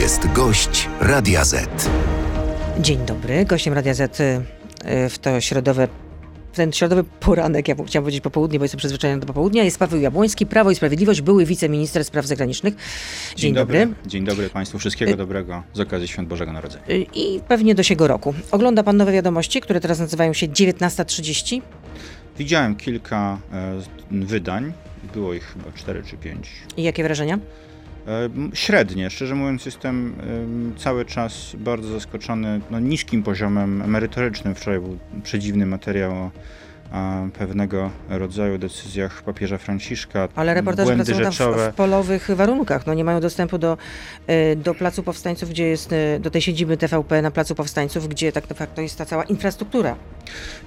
jest gość Radia Z. Dzień dobry. Gościem Radia Z y, w to środowe w ten środowy poranek, ja chciałam powiedzieć popołudnie, bo jestem przyzwyczajony do popołudnia, jest Paweł Jabłoński, Prawo i Sprawiedliwość, były wiceminister spraw zagranicznych. Dzień, Dzień dobry. Dzień dobry Państwu. Wszystkiego dobrego z okazji Świąt Bożego Narodzenia. Y, I pewnie do siego roku. Ogląda Pan nowe wiadomości, które teraz nazywają się 19.30? Widziałem kilka e, wydań. Było ich chyba 4 czy 5. I jakie wrażenia? Średnie, szczerze mówiąc, jestem em, cały czas bardzo zaskoczony no, niskim poziomem merytorycznym. Wczoraj był przedziwny materiał o pewnego rodzaju decyzjach papieża Franciszka. Ale reporterzy pracują tam w, rzeczowe. w polowych warunkach. No, nie mają dostępu do, y, do Placu Powstańców, gdzie jest, y, do tej siedziby TVP na Placu Powstańców, gdzie tak de facto jest ta cała infrastruktura.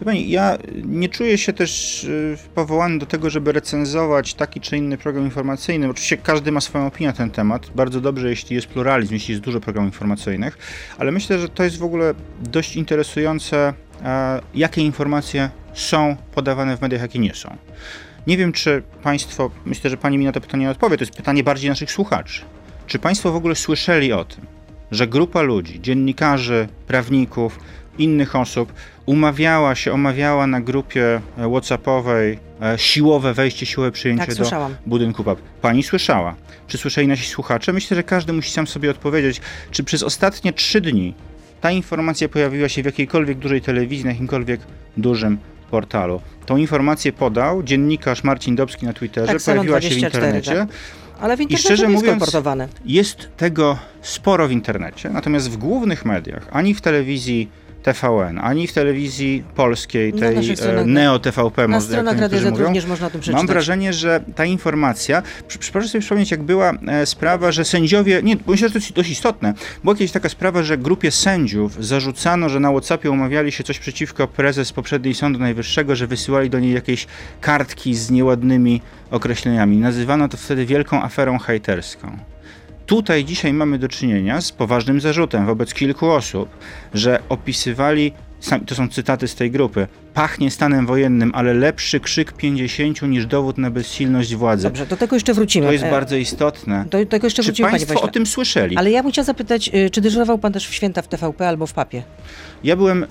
Pani, ja nie czuję się też y, powołany do tego, żeby recenzować taki czy inny program informacyjny. Oczywiście każdy ma swoją opinię na ten temat. Bardzo dobrze, jeśli jest pluralizm, jeśli jest dużo programów informacyjnych, ale myślę, że to jest w ogóle dość interesujące, e, jakie informacje są podawane w mediach, jakie nie są. Nie wiem, czy Państwo, myślę, że Pani mi na to pytanie odpowie, to jest pytanie bardziej naszych słuchaczy. Czy Państwo w ogóle słyszeli o tym, że grupa ludzi, dziennikarzy, prawników, innych osób umawiała się, omawiała na grupie e, WhatsAppowej e, siłowe wejście, siłowe przyjęcie Tak, do słyszałam. budynku PAP. Pani słyszała. Czy słyszeli nasi słuchacze? Myślę, że każdy musi sam sobie odpowiedzieć, czy przez ostatnie trzy dni ta informacja pojawiła się w jakiejkolwiek dużej telewizji, na jakimkolwiek dużym portalu. Tą informację podał dziennikarz Marcin Dobski na Twitterze, Tak, pojawiła się w 24, internecie. tak. Ale w internecie szczerze to jest mówiąc. Jest tego sporo w internecie, natomiast w głównych mediach, ani w telewizji TVN, ani w telewizji polskiej, tej e, stronach- Neo TVP, Na stronach Radia Z również można o tym przeczytać. Mam wrażenie, że ta informacja, przy- proszę sobie przypomnieć, jak była e, sprawa, że sędziowie, nie, bo myślę, że to jest dość istotne, była kiedyś taka sprawa, że grupie sędziów zarzucano, że na Whatsappie umawiali się coś przeciwko prezes poprzedniej Sądu Najwyższego, że wysyłali do niej jakieś kartki z nieładnymi określeniami. Nazywano to wtedy wielką aferą hejterską. Tutaj dzisiaj mamy do czynienia z poważnym zarzutem wobec kilku osób, że opisywali, to są cytaty z tej grupy, pachnie stanem wojennym, ale lepszy krzyk 50 niż dowód na bezsilność władzy. Dobrze, do tego jeszcze wrócimy. To jest E, bardzo istotne. Do tego jeszcze Czy wrócimy, Państwo o tym słyszeli? Ale ja bym chciała zapytać, y, czy dyżurował pan też w święta w TVP albo w papie? Ja byłem, e,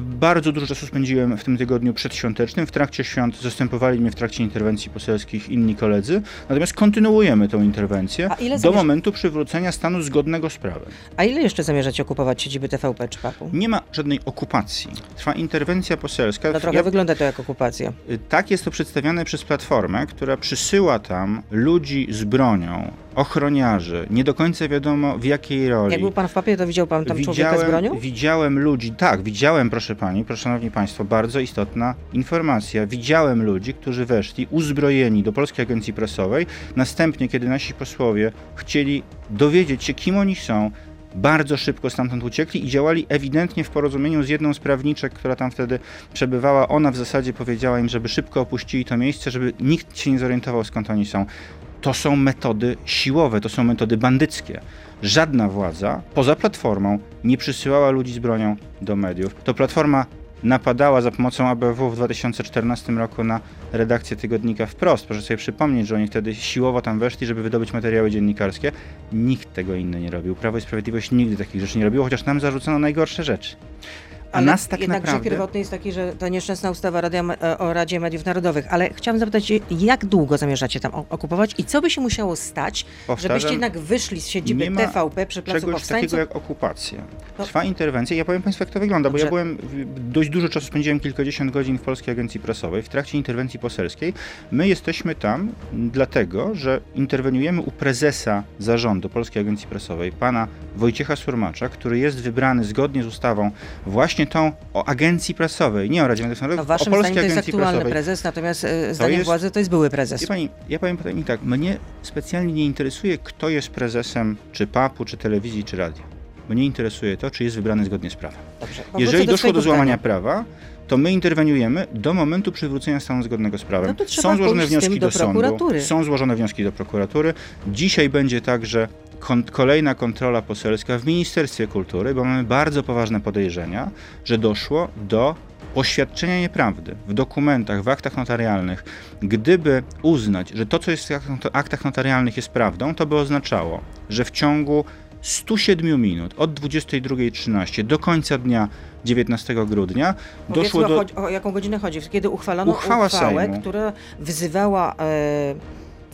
bardzo dużo czasu spędziłem w tym tygodniu przedświątecznym. W trakcie świąt zastępowali mnie w trakcie interwencji poselskich inni koledzy. Natomiast kontynuujemy tę interwencję ile do zamierz- momentu przywrócenia stanu zgodnego z prawem. A ile jeszcze zamierzacie okupować siedziby TVP czy papu? Nie ma żadnej okupacji. Trwa interwencja poselska. No trochę Ja- wygląda to jak okupacja. y, tak jest to przedstawiane przez Platformę, która przysyła tam ludzi z bronią, ochroniarzy. Nie do końca wiadomo w jakiej roli. Jak był pan w papie, to widział pan tam człowieka z bronią? Widziałem ludzi, tak, widziałem, proszę pani, proszę szanowni państwo, bardzo istotna informacja. Widziałem ludzi, którzy weszli uzbrojeni do Polskiej Agencji Prasowej. Następnie, kiedy nasi posłowie chcieli dowiedzieć się, kim oni są, bardzo szybko stamtąd uciekli i działali ewidentnie w porozumieniu z jedną z prawniczek, która tam wtedy przebywała. Ona w zasadzie powiedziała im, żeby szybko opuścili to miejsce, żeby nikt się nie zorientował, skąd oni są. To są metody siłowe, to są metody bandyckie. Żadna władza, poza platformą, nie przysyłała ludzi z bronią do mediów. To platforma napadała za pomocą ABW w 2014 roku na redakcję tygodnika Wprost. Proszę sobie przypomnieć, że oni wtedy siłowo tam weszli, żeby wydobyć materiały dziennikarskie. Nikt tego inny nie robił. Prawo i Sprawiedliwość nigdy takich rzeczy nie robiło, chociaż nam zarzucono najgorsze rzeczy. A nas tak jednak naprawdę... pierwotny jest taki, że ta nieszczęsna ustawa Radia, e, o Radzie Mediów Narodowych. Ale chciałam zapytać, jak długo zamierzacie tam okupować i co by się musiało stać, Powtarzam, żebyście jednak wyszli z siedziby TVP przy Placu czegoś Powstańców? takiego jak okupacja. Trwa interwencja. Ja powiem Państwu, jak to wygląda, bo Dobrze. ja byłem, dość dużo czasu spędziłem, kilkadziesiąt godzin w Polskiej Agencji Prasowej w trakcie interwencji poselskiej. My jesteśmy tam dlatego, że interweniujemy u prezesa zarządu Polskiej Agencji Prasowej, pana Wojciecha Surmacza, który jest wybrany zgodnie z ustawą właśnie tą o Agencji Prasowej, nie o Radzie Mediów No, Narodowych, waszym o zdaniem Polskiej to jest Agencji aktualny Prasowej. prezes, natomiast e, zdaniem jest- władzy to jest były prezes. Wie pani, ja powiem pani tak, mnie specjalnie nie interesuje, kto jest prezesem czy PAP-u, czy telewizji, czy radia. Mnie interesuje to, czy jest wybrany zgodnie z prawem. Dobrze, Jeżeli doszło swojego do złamania pytania. prawa, to my interweniujemy do momentu przywrócenia stanu zgodnego z prawem. No są złożone wnioski do do, sądu, są złożone wnioski do prokuratury. Dzisiaj będzie także kon- kolejna kontrola poselska w Ministerstwie Kultury, bo mamy bardzo poważne podejrzenia, że doszło do poświadczenia nieprawdy w dokumentach, w aktach notarialnych. Gdyby uznać, że to, co jest w aktach notarialnych jest prawdą, to by oznaczało, że w ciągu 107 minut od 22.13 do końca dnia 19 grudnia Powiedzmy, doszło do... chodzi- o jaką godzinę chodzi? Kiedy uchwalono Uchwała uchwałę, Sejmu. która wzywała e,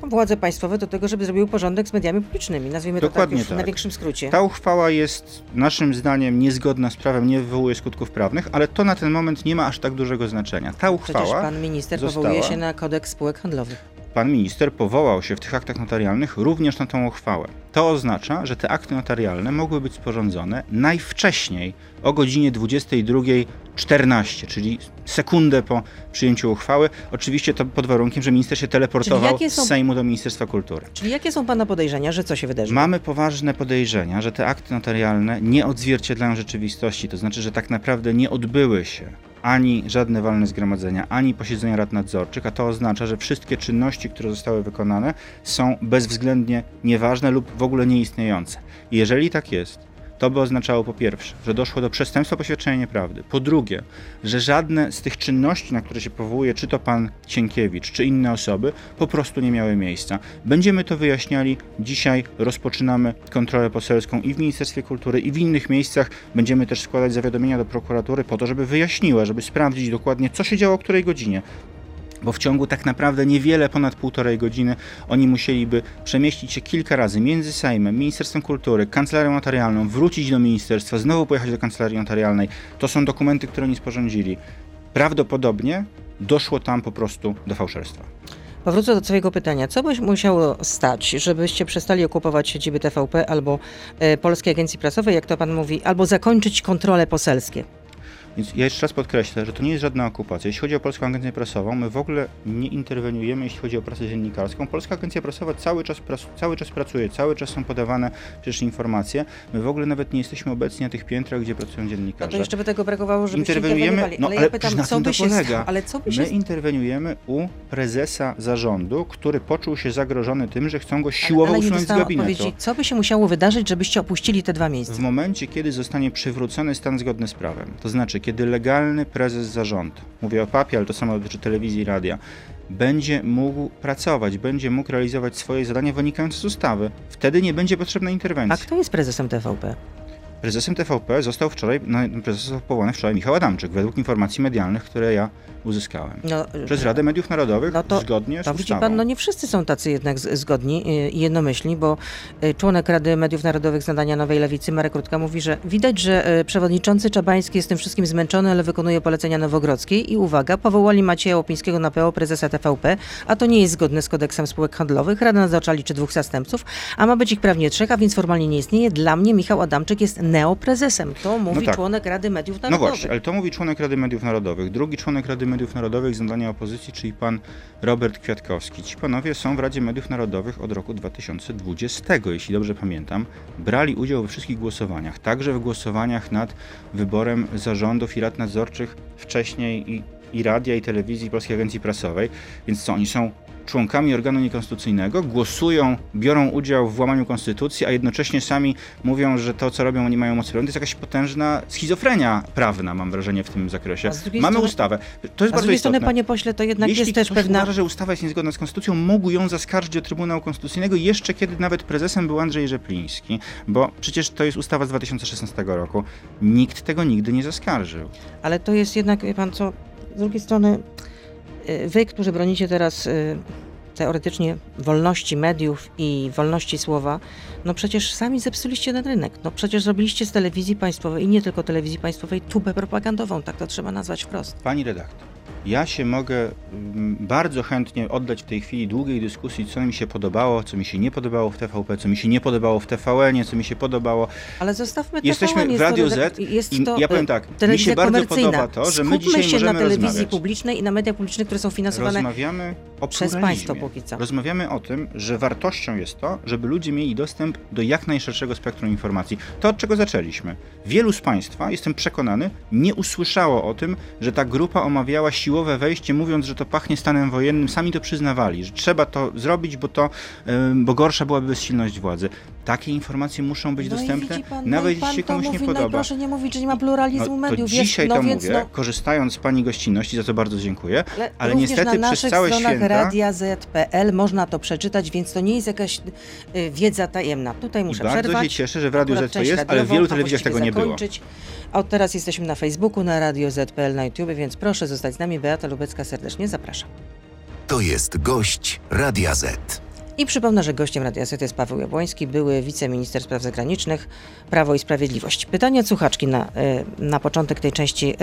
władze państwowe do tego, żeby zrobiły porządek z mediami publicznymi. Nazwijmy to tak Dokładnie już w tak. największym skrócie. Ta uchwała jest naszym zdaniem niezgodna z prawem, nie wywołuje skutków prawnych, ale to na ten moment nie ma aż tak dużego znaczenia. Ta Przecież uchwała, pan minister została- powołuje się na kodeks spółek handlowych. Pan minister powołał się w tych aktach notarialnych również na tą uchwałę. To oznacza, że te akty notarialne mogły być sporządzone najwcześniej o godzinie 22.14, czyli sekundę po przyjęciu uchwały. Oczywiście to pod warunkiem, że minister się teleportował są- z Sejmu do Ministerstwa Kultury. Czyli jakie są pana podejrzenia, że co się wydarzy? Mamy poważne podejrzenia, że te akty notarialne nie odzwierciedlają rzeczywistości, to znaczy, że tak naprawdę nie odbyły się ani żadne walne zgromadzenia, ani posiedzenia rad nadzorczych, a to oznacza, że wszystkie czynności, które zostały wykonane, są bezwzględnie nieważne lub w ogóle nieistniejące. Jeżeli tak jest, to by oznaczało po pierwsze, że doszło do przestępstwa poświadczenia nieprawdy. Po drugie, że żadne z tych czynności, na które się powołuje, czy to pan Cienkiewicz, czy inne osoby, po prostu nie miały miejsca. Będziemy to wyjaśniali. Dzisiaj rozpoczynamy kontrolę poselską i w Ministerstwie Kultury, i w innych miejscach. Będziemy też składać zawiadomienia do prokuratury po to, żeby wyjaśniła, żeby sprawdzić dokładnie, co się działo o której godzinie bo w ciągu tak naprawdę niewiele ponad półtorej godziny oni musieliby przemieścić się kilka razy między Sejmem, Ministerstwem Kultury, Kancelarią Notarialną, wrócić do ministerstwa, znowu pojechać do Kancelarii Notarialnej. To są dokumenty, które oni sporządzili. Prawdopodobnie doszło tam po prostu do fałszerstwa. Powrócę do swojego pytania. Co by musiało stać, żebyście przestali okupować siedziby TVP albo e, Polskiej Agencji Prasowej, jak to pan mówi, albo zakończyć kontrole poselskie? Więc ja jeszcze raz podkreślę, że to nie jest żadna okupacja. Jeśli chodzi o Polską Agencję Prasową, my w ogóle nie interweniujemy, jeśli chodzi o prasę dziennikarską. Polska Agencja Prasowa cały czas, pras- cały czas pracuje, cały czas są podawane przecież informacje. My w ogóle nawet nie jesteśmy obecni na tych piętrach, gdzie pracują No dziennikarze. to jeszcze by tego brakowało, żebyście Interweniujemy, interweniowali. no ale, ale ja pytam, co by się polega. stało? Ale co by się My interweniujemy u prezesa zarządu, który poczuł się zagrożony tym, że chcą go siłowo ale nie usunąć z gabinetu. Co by się musiało wydarzyć, żebyście opuścili te dwa miejsca? W momencie, kiedy zostanie przywrócony stan zgodny z prawem, to znaczy, kiedy legalny prezes zarządu, mówię o papie, ale to samo dotyczy telewizji i radia, będzie mógł pracować, będzie mógł realizować swoje zadania wynikające z ustawy, wtedy nie będzie potrzebna A interwencja. kto jest prezesem TVP? Prezesem TVP został wczoraj, no, prezes został powołany wczoraj Michał Adamczyk, według informacji medialnych, które ja uzyskałem. No, Przez Radę Mediów Narodowych, No to- zgodnie z To widzi pan, no nie wszyscy są tacy jednak zgodni y, i jednomyślni, bo y, członek Rady Mediów Narodowych z nadania Nowej Lewicy, Marek Rutka, mówi, że widać, że y, przewodniczący Czabański jest tym wszystkim zmęczony, ale wykonuje polecenia Nowogrodzkiej i uwaga, powołali Macieja Łopińskiego na PO prezesa TVP, a to nie jest zgodne z kodeksem spółek handlowych. Rada nadzorcza liczy dwóch zastępców, a ma być ich prawnie trzech, a więc formalnie nie istnieje. Dla mnie Michał Adamczyk jest neoprezesem. To mówi tak. członek Rady Mediów No Narodowych. właśnie, ale to mówi członek Rady Mediów Narodowych. Drugi członek Rady Mediów Narodowych z nadania opozycji, czyli pan Robert Kwiatkowski. Ci panowie są w Radzie Mediów Narodowych od roku 2020, jeśli dobrze pamiętam. Brali udział we wszystkich głosowaniach, także w głosowaniach nad wyborem zarządów i rad nadzorczych wcześniej i, i radia, i telewizji, i Polskiej Agencji Prasowej. Więc co, oni są członkami organu niekonstytucyjnego, głosują, biorą udział w łamaniu konstytucji, a jednocześnie sami mówią, że to, co robią, nie mają mocy prawnej. To jest jakaś potężna schizofrenia prawna, mam wrażenie, w tym zakresie. Mamy strony- ustawę. To jest A z drugiej strony, panie pośle, to jednak Jeśli jest też pewna... uważa, że ustawa jest niezgodna z konstytucją, mógł ją zaskarżyć do Trybunału Konstytucyjnego jeszcze kiedy nawet prezesem był Andrzej Rzepliński, bo przecież to jest ustawa z 2016 roku. Nikt tego nigdy nie zaskarżył. Ale to jest jednak, wie pan co, z drugiej strony wy, którzy bronicie teraz y, teoretycznie wolności mediów i wolności słowa, no przecież sami zepsuliście ten rynek. No przecież zrobiliście z telewizji państwowej i nie tylko telewizji państwowej tubę propagandową, tak to trzeba nazwać wprost. Pani redaktor, ja się mogę mm, bardzo chętnie oddać w tej chwili długiej dyskusji, co mi się podobało, co mi się nie podobało w TVP, co mi się nie podobało w TVN, co mi się podobało. Ale zostawmy Jesteśmy TVN, w jest Radio to, Z jest i to, ja powiem y, tak, mi się bardzo podoba to, że my Skupmy dzisiaj się na możemy telewizji rozmawiać. publicznej i na mediach publicznych, które są finansowane Rozmawiamy o przez pluralizmie. państwo póki co. Rozmawiamy o tym, że wartością jest to, żeby ludzie mieli dostęp do jak najszerszego spektrum informacji. To od czego zaczęliśmy. Wielu z Państwa, jestem przekonany, nie usłyszało o tym, że ta grupa omawiała siłowe wejście, mówiąc, że to pachnie stanem wojennym. Sami to przyznawali, że trzeba to zrobić, bo, to, bo gorsza byłaby bezsilność władzy. Takie informacje muszą być No i dostępne, pan, nawet no i pan jeśli to komuś mówi, nie No i podoba. proszę nie mówić, że nie ma pluralizmu No, to mediów. Jest- dzisiaj no to więc, mówię, no, korzystając z Pani gościnności, za co bardzo dziękuję, Ale, ale niestety na przez naszych całe stronach święta... Radia Z.pl można to przeczytać, więc to nie jest jakaś y, wiedza tajemna. Tutaj I muszę bardzo przerwać. się cieszę, że w Radiu Z to jest, ale w wielu telewizjach tego nie było. od teraz jesteśmy na Facebooku, na Radio Z.pl, na YouTube, więc proszę zostać z nami. Beata Lubecka serdecznie zapraszam. To jest gość Radia Z. I przypomnę, że gościem Radia jest Paweł Jabłoński, były wiceminister spraw zagranicznych, Prawo i Sprawiedliwość. Pytanie słuchaczki na, y, na początek tej części y,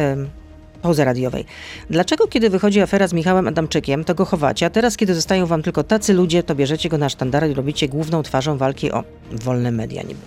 pauzy radiowej. Dlaczego kiedy wychodzi afera z Michałem Adamczykiem, to go chowacie, a teraz kiedy zostają wam tylko tacy ludzie, to bierzecie go na sztandary i robicie główną twarzą walki o wolne media niby?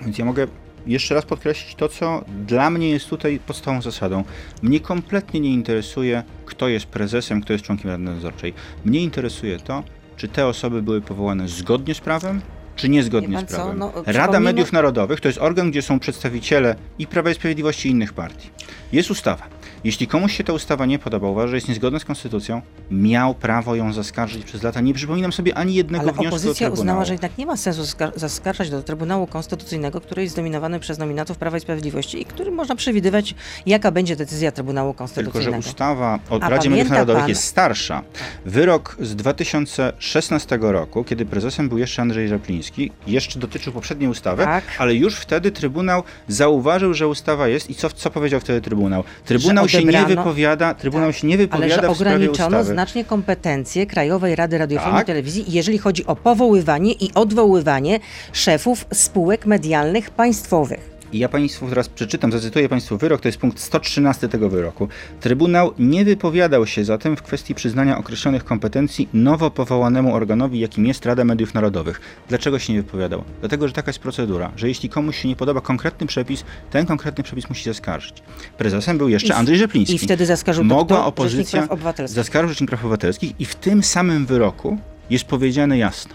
Więc ja mogę jeszcze raz podkreślić to, co dla mnie jest tutaj podstawową zasadą. Mnie kompletnie nie interesuje, kto jest prezesem, kto jest członkiem Rady Nadzorczej. Mnie interesuje to, czy te osoby były powołane zgodnie z prawem, czy niezgodnie z prawem. no, Rada Mediów Narodowych to jest organ, gdzie są przedstawiciele i Prawa i Sprawiedliwości i innych partii. Jest ustawa. Jeśli komuś się ta ustawa nie podoba, uważa, że jest niezgodna z konstytucją, miał prawo ją zaskarżyć przez lata. Nie przypominam sobie ani jednego Ale wniosku do opozycja Trybunału. uznała, że jednak nie ma sensu skar- zaskarżać do Trybunału Konstytucyjnego, który jest zdominowany przez nominatów Prawa i Sprawiedliwości i który można przewidywać, jaka będzie decyzja Trybunału Tylko, że Konstytucyjnego. ustawa o A Radzie Mediów Narodowych pan- jest starsza. Wyrok z 2016 roku, kiedy prezesem był jeszcze Andrzej Żapliński, jeszcze dotyczył poprzedniej ustawy, Tak. ale już wtedy Trybunał zauważył, że ustawa jest i co, co powiedział wtedy Trybunał? Trybunał się nie wypowiada, Trybunał Tak. się nie Ale wypowiada że w ograniczono znacznie kompetencje Krajowej Rady Radiofonii Tak. i Telewizji, jeżeli chodzi o powoływanie i odwoływanie szefów spółek medialnych państwowych. I ja Państwu teraz przeczytam, zacytuję Państwu wyrok, to jest punkt 113 tego wyroku. Trybunał nie wypowiadał się zatem w kwestii przyznania określonych kompetencji nowo powołanemu organowi, jakim jest Rada Mediów Narodowych. Dlaczego się nie wypowiadał? Dlatego, że taka jest procedura, że jeśli komuś się nie podoba konkretny przepis, ten konkretny przepis musi zaskarżyć. Prezesem był jeszcze I Andrzej Rzepliński. I wtedy zaskarżył Mogła kto? Rzecznik opozycja Praw Obywatelskich. zaskarżył Rzecznik Praw Obywatelskich i w tym samym wyroku jest powiedziane jasno,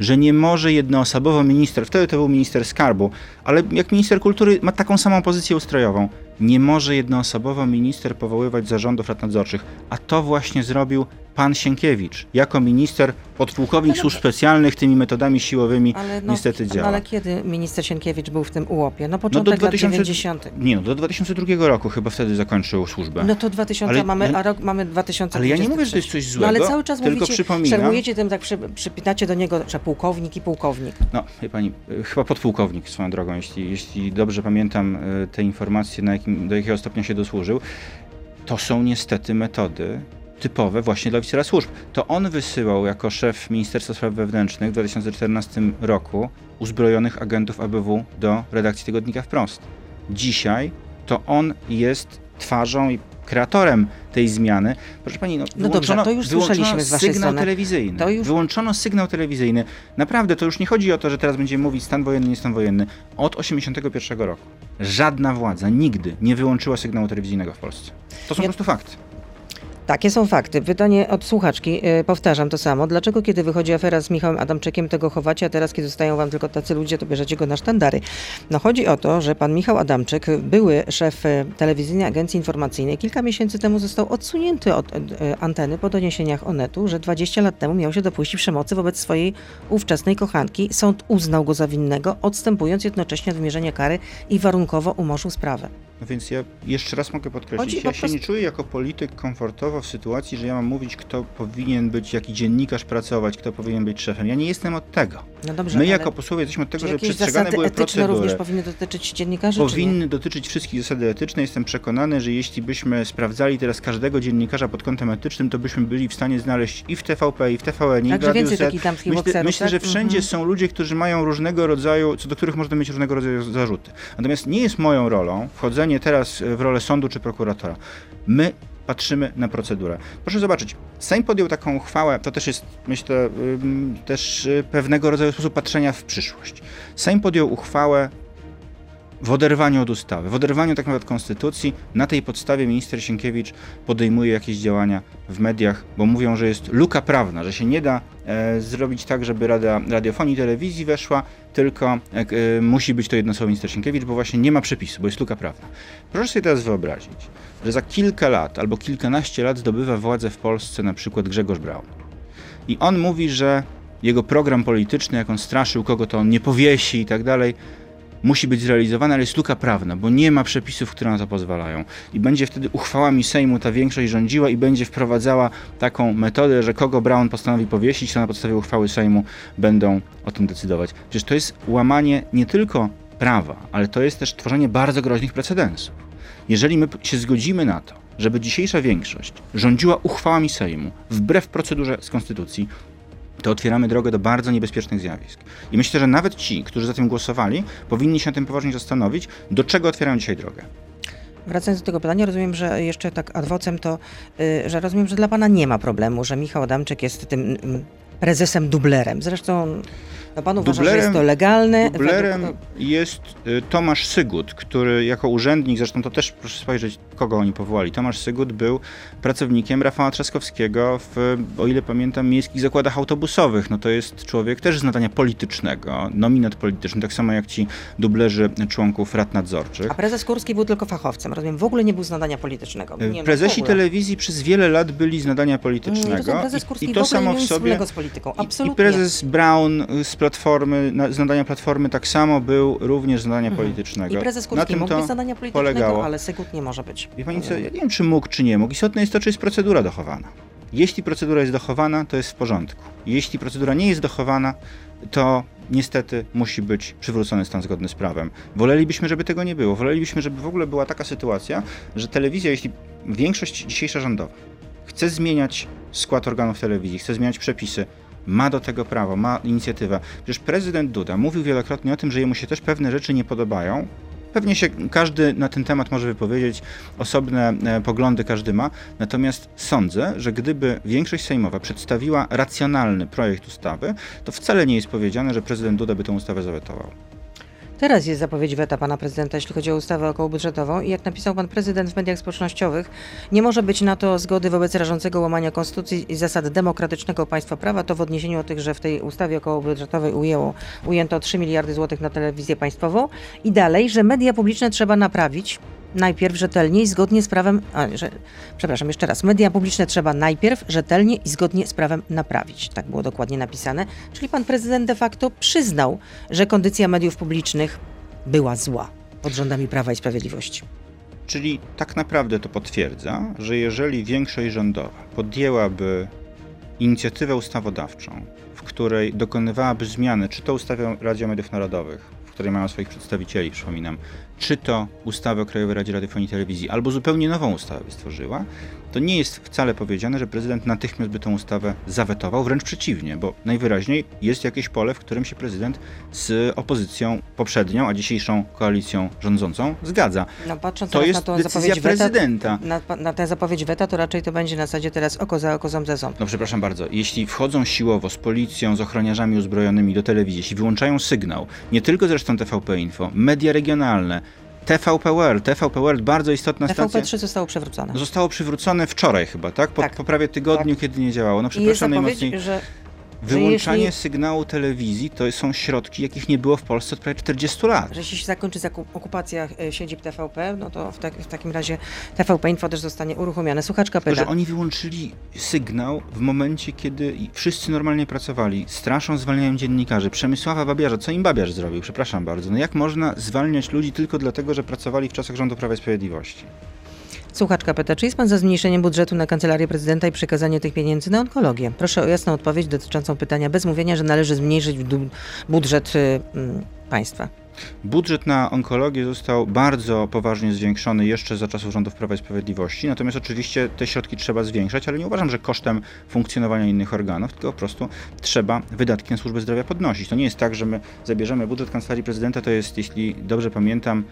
że nie może jednoosobowo minister, wtedy to był minister skarbu, ale jak minister kultury ma taką samą pozycję ustrojową, nie może jednoosobowo minister powoływać zarządów rad nadzorczych, a to właśnie zrobił pan Sienkiewicz, jako minister, podpułkownik No służb specjalnych tymi metodami siłowymi no, niestety no, działa. ale kiedy minister Sienkiewicz był w tym ułopie? No No początek do lat 2000 90. Nie no, do 2002 roku chyba wtedy zakończył służbę. No to 2000, Ale mamy, a rok mamy 2023. Ale ja nie mówię, że to jest coś No złego, ale cały czas tylko mówicie, przypominam. szermujecie tym, tak przy, przypinacie do niego, że pułkownik i pułkownik. No, wie pani, y, chyba podpułkownik swoją drogą, jeśli, jeśli dobrze pamiętam y, te informacje, na jakim, do jakiego stopnia się dosłużył, to są niestety metody typowe właśnie dla oficera służb. To on wysyłał jako szef Ministerstwa Spraw Wewnętrznych w 2014 roku uzbrojonych agentów ABW do redakcji tygodnika Wprost. Dzisiaj to on jest twarzą i kreatorem tej zmiany. Proszę pani, no, No dobrze, wyłączono, to już słyszeliśmy z waszej sygnał strony. telewizyjny. To już- Wyłączono sygnał telewizyjny. Naprawdę, to już nie chodzi o to, że teraz będziemy mówić stan wojenny, nie stan wojenny. Od 81 roku żadna władza nigdy nie wyłączyła sygnału telewizyjnego w Polsce. To są Ja- po prostu fakty. Takie są fakty. Pytanie od słuchaczki, yy, powtarzam to samo. Dlaczego kiedy wychodzi afera z Michałem Adamczykiem, tego chowacie, a teraz kiedy zostają wam tylko tacy ludzie, to bierzecie go na sztandary? No chodzi o to, że pan Michał Adamczyk, były szef y, telewizyjnej agencji informacyjnej, kilka miesięcy temu został odsunięty od y, y, anteny po doniesieniach Onetu, że 20 lat temu miał się dopuścić przemocy wobec swojej ówczesnej kochanki. Sąd uznał go za winnego, odstępując jednocześnie od wymierzenia kary i warunkowo umorzył sprawę. No więc ja jeszcze raz mogę podkreślić, Chodzi ja się prostu- nie czuję jako polityk komfortowo w sytuacji, że ja mam mówić, kto powinien być, jaki dziennikarz pracować, kto powinien być szefem. Ja nie jestem od tego. No dobrze, My jako posłowie jesteśmy od tego, że przestrzegane były procedury. również powinny dotyczyć dziennikarzy? Powinny dotyczyć wszystkich zasady etyczne. Jestem przekonany, że jeśli byśmy sprawdzali teraz każdego dziennikarza pod kątem etycznym, to byśmy byli w stanie znaleźć i w TVP, i w TVN, i w Także Radiu więcej takich damskich Myślę, bokserów, myślę tak? że wszędzie Mhm. są ludzie, którzy mają różnego rodzaju, co do których można mieć różnego rodzaju zarzuty. Natomiast nie jest moją rolą wchodzenie teraz w rolę sądu czy prokuratora. My patrzymy na procedurę. Proszę zobaczyć, Sejm podjął taką uchwałę, to też jest, myślę, też y, pewnego rodzaju sposób patrzenia w przyszłość. Sejm podjął uchwałę w oderwaniu od ustawy, w oderwaniu tak naprawdę od konstytucji. Na tej podstawie minister Sienkiewicz podejmuje jakieś działania w mediach, bo mówią, że jest luka prawna, że się nie da e, zrobić tak, żeby Rada Radiofonii Telewizji weszła, tylko e, e, musi być to jednoosobowy minister Sienkiewicz, bo właśnie nie ma przepisu, bo jest luka prawna. Proszę sobie teraz wyobrazić, że za kilka lat albo kilkanaście lat zdobywa władzę w Polsce na przykład Grzegorz Braun. I on mówi, że jego program polityczny, jak on straszył, kogo to on nie powiesi i tak dalej, musi być zrealizowana, ale jest luka prawna, bo nie ma przepisów, które na to pozwalają. I będzie wtedy uchwałami Sejmu ta większość rządziła i będzie wprowadzała taką metodę, że kogo Brown postanowi powiesić, to na podstawie uchwały Sejmu będą o tym decydować. Przecież to jest łamanie nie tylko prawa, ale to jest też tworzenie bardzo groźnych precedensów. Jeżeli my się zgodzimy na to, żeby dzisiejsza większość rządziła uchwałami Sejmu wbrew procedurze z Konstytucji, to otwieramy drogę do bardzo niebezpiecznych zjawisk. I myślę, że nawet ci, którzy za tym głosowali, powinni się na tym poważnie zastanowić, do czego otwierają dzisiaj drogę. Wracając do tego pytania, rozumiem, że jeszcze tak adwocem to, y, że rozumiem, że dla pana nie ma problemu, że Michał Adamczyk jest tym mm, prezesem dublerem. Zresztą no pan uważa, że jest to legalne. Dublerem według- jest y, Tomasz Sygut, który jako urzędnik, zresztą to też proszę spojrzeć, kogo oni powołali. Tomasz Sygut był pracownikiem Rafała Trzaskowskiego w, o ile pamiętam, miejskich zakładach autobusowych. No to jest człowiek też z nadania politycznego, nominat polityczny, tak samo jak ci dublerzy członków rad nadzorczych. A prezes Kurski był tylko fachowcem, rozumiem, w ogóle nie był z nadania politycznego. Nie, no, w Prezesi ogóle. telewizji przez wiele lat byli z nadania Mm, politycznego. rozumiem, prezes Kurski I, i w to ogóle nie samo miał w sobie. wspólnego z polityką. I- Absolutnie. I prezes Brown y, z Platformy, na- z nadania Platformy tak samo był również z nadania Mhm. politycznego. I prezes Na Kurski tym mógł to być z zadania politycznego, polegało. ale Sygut nie może być. Wie pani co, ja nie wiem czy mógł, czy nie mógł. Istotne jest to, czy jest procedura dochowana. Jeśli procedura jest dochowana, to jest w porządku. Jeśli procedura nie jest dochowana, to niestety musi być przywrócony stan zgodny z prawem. Wolelibyśmy, żeby tego nie było. Wolelibyśmy, żeby w ogóle była taka sytuacja, że telewizja, jeśli większość dzisiejsza rządowa chce zmieniać skład organów telewizji, chce zmieniać przepisy, ma do tego prawo, ma inicjatywę. Przecież prezydent Duda mówił wielokrotnie o tym, że jemu się też pewne rzeczy nie podobają. Pewnie się każdy na ten temat może wypowiedzieć, osobne e, poglądy każdy ma, natomiast sądzę, że gdyby większość sejmowa przedstawiła racjonalny projekt ustawy, to wcale nie jest powiedziane, że prezydent Duda by tę ustawę zawetował. Teraz jest zapowiedź weta pana prezydenta, jeśli chodzi o ustawę okołobudżetową i jak napisał pan prezydent w mediach społecznościowych, nie może być na to zgody wobec rażącego łamania konstytucji i zasad demokratycznego państwa prawa. To w odniesieniu do tych, że w tej ustawie okołobudżetowej ujęło, ujęto 3 miliardy złotych na telewizję państwową i dalej, że media publiczne trzeba naprawić najpierw rzetelnie i zgodnie z prawem, a, że, przepraszam, jeszcze raz, media publiczne trzeba najpierw rzetelnie i zgodnie z prawem naprawić. Tak było dokładnie napisane. Czyli pan prezydent de facto przyznał, że kondycja mediów publicznych była zła pod rządami Prawa i Sprawiedliwości. Czyli tak naprawdę to potwierdza, że jeżeli większość rządowa podjęłaby inicjatywę ustawodawczą, w której dokonywałaby zmiany, czy to ustawę o Radio Mediów Narodowych, w której mają swoich przedstawicieli, przypominam, czy to ustawę o Krajowej Radzie Radiofonii i Telewizji, albo zupełnie nową ustawę by stworzyła, to nie jest wcale powiedziane, że prezydent natychmiast by tę ustawę zawetował, wręcz przeciwnie, bo najwyraźniej jest jakieś pole, w którym się prezydent z opozycją poprzednią, a dzisiejszą koalicją rządzącą zgadza. No, patrząc To jest na decyzja weta, prezydenta. na, na tę zapowiedź weta, to raczej to będzie na zasadzie teraz oko za oko, ząb za ząb. No przepraszam bardzo, jeśli wchodzą siłowo z policją, z ochroniarzami uzbrojonymi do telewizji, jeśli wyłączają sygnał, nie tylko zresztą TVP Info, media regionalne, TVP World, TVP World, bardzo istotna stacja, TVP3 zostało przewrócone. zostało przywrócone wczoraj chyba, tak? Po, Tak. po prawie tygodniu, kiedy nie działało. No I jest przepraszam najmocniej. że Wyłączanie jeśli- sygnału telewizji to są środki, jakich nie było w Polsce od prawie 40 lat. że jeśli się zakończy okupacja e, siedzib TVP, no to w, tak, w takim razie TVP Info też zostanie uruchomione. Słuchaczka pyta. że oni wyłączyli sygnał w momencie, kiedy wszyscy normalnie pracowali. Straszą, zwalniają dziennikarzy. Przemysława Babiarza. Co im Babiarz zrobił? Przepraszam bardzo. No jak można zwalniać ludzi tylko dlatego, że pracowali w czasach rządu Prawa i Sprawiedliwości? Słuchaczka pyta, czy jest pan za zmniejszeniem budżetu na kancelarię prezydenta i przekazanie tych pieniędzy na onkologię? Proszę o jasną odpowiedź dotyczącą pytania bez mówienia, że należy zmniejszyć budżet y, mm, państwa. Budżet na onkologię został bardzo poważnie zwiększony jeszcze za czasów rządów Prawa i Sprawiedliwości, natomiast oczywiście te środki trzeba zwiększać, ale nie uważam, że kosztem funkcjonowania innych organów, tylko po prostu trzeba wydatki na służbę zdrowia podnosić. To nie jest tak, że my zabierzemy budżet Kancelarii Prezydenta, to jest, jeśli dobrze pamiętam,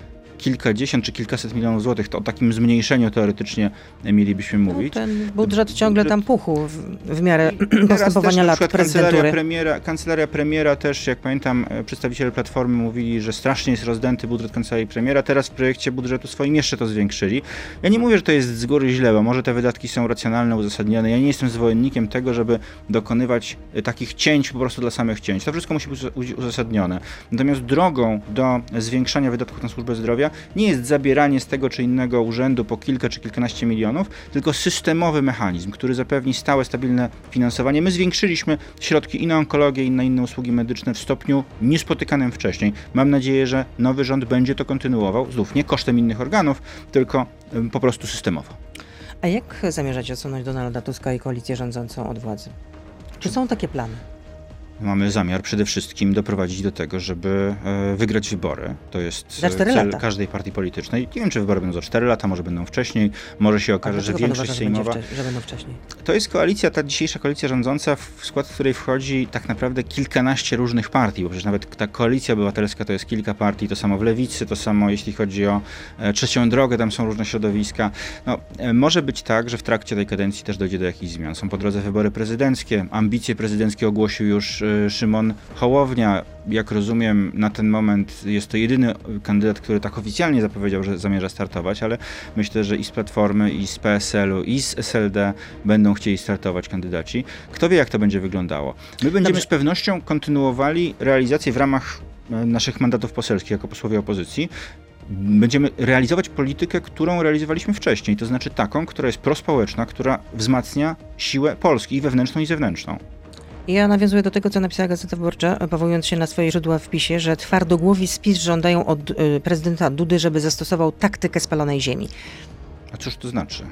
kilkadziesiąt czy kilkaset milionów złotych, to o takim zmniejszeniu teoretycznie mielibyśmy No, mówić. ten budżet ciągle tam puchł w, w miarę postępowania lat przykład kancelaria prezydentury. premiera, kancelaria premiera też, jak pamiętam, e, przedstawiciele Platformy mówili, że strasznie jest rozdęty budżet kancelarii premiera. Teraz w projekcie budżetu swoim jeszcze to zwiększyli. Ja nie mówię, że to jest z góry źle, bo może te wydatki są racjonalne, uzasadnione. Ja nie jestem zwolennikiem tego, żeby dokonywać e, takich cięć po prostu dla samych cięć. To wszystko musi być uz- uzasadnione. Natomiast drogą do zwiększania wydatków na służbę zdrowia nie jest zabieranie z tego czy innego urzędu po kilka czy kilkanaście milionów, tylko systemowy mechanizm, który zapewni stałe, stabilne finansowanie. My zwiększyliśmy środki i na onkologię, i na inne usługi medyczne w stopniu niespotykanym wcześniej. Mam nadzieję, że nowy rząd będzie to kontynuował, znów nie kosztem innych organów, tylko po prostu systemowo. A jak zamierzacie odsunąć Donalda Tuska i koalicję rządzącą od władzy? Czy są takie plany? Mamy zamiar przede wszystkim doprowadzić do tego, żeby e, wygrać wybory. To jest cztery cel lata. każdej partii politycznej. Nie wiem, czy wybory będą za 4 lata, może będą wcześniej. Może się okaże, że większość uważa, że, sejmowa. wcze- że będą wcześniej? To jest koalicja, ta dzisiejsza koalicja rządząca, w skład której wchodzi tak naprawdę kilkanaście różnych partii, bo przecież nawet ta koalicja obywatelska to jest kilka partii, to samo w lewicy, to samo jeśli chodzi o e, trzecią drogę, tam są różne środowiska. No, e, może być tak, że w trakcie tej kadencji też dojdzie do jakichś zmian. Są po drodze wybory prezydenckie, ambicje prezydenckie ogłosił już e, Szymon Hołownia. Jak rozumiem, na ten moment jest to jedyny kandydat, który tak oficjalnie zapowiedział, że zamierza startować, ale myślę, że i z Platformy, i z PSL-u, i z SLD będą chcieli startować kandydaci. Kto wie, jak to będzie wyglądało. My będziemy Dobrze. z pewnością kontynuowali realizację w ramach e, naszych mandatów poselskich jako posłowie opozycji. Będziemy realizować politykę, którą realizowaliśmy wcześniej, to znaczy taką, która jest prospołeczna, która wzmacnia siłę Polski i wewnętrzną, i zewnętrzną. Ja nawiązuję do tego, co napisała Gazeta Wyborcza, powołując się na swoje źródła w PiSie, że twardogłowi spis żądają od y, prezydenta Dudy, żeby zastosował taktykę spalonej ziemi. A cóż to znaczy?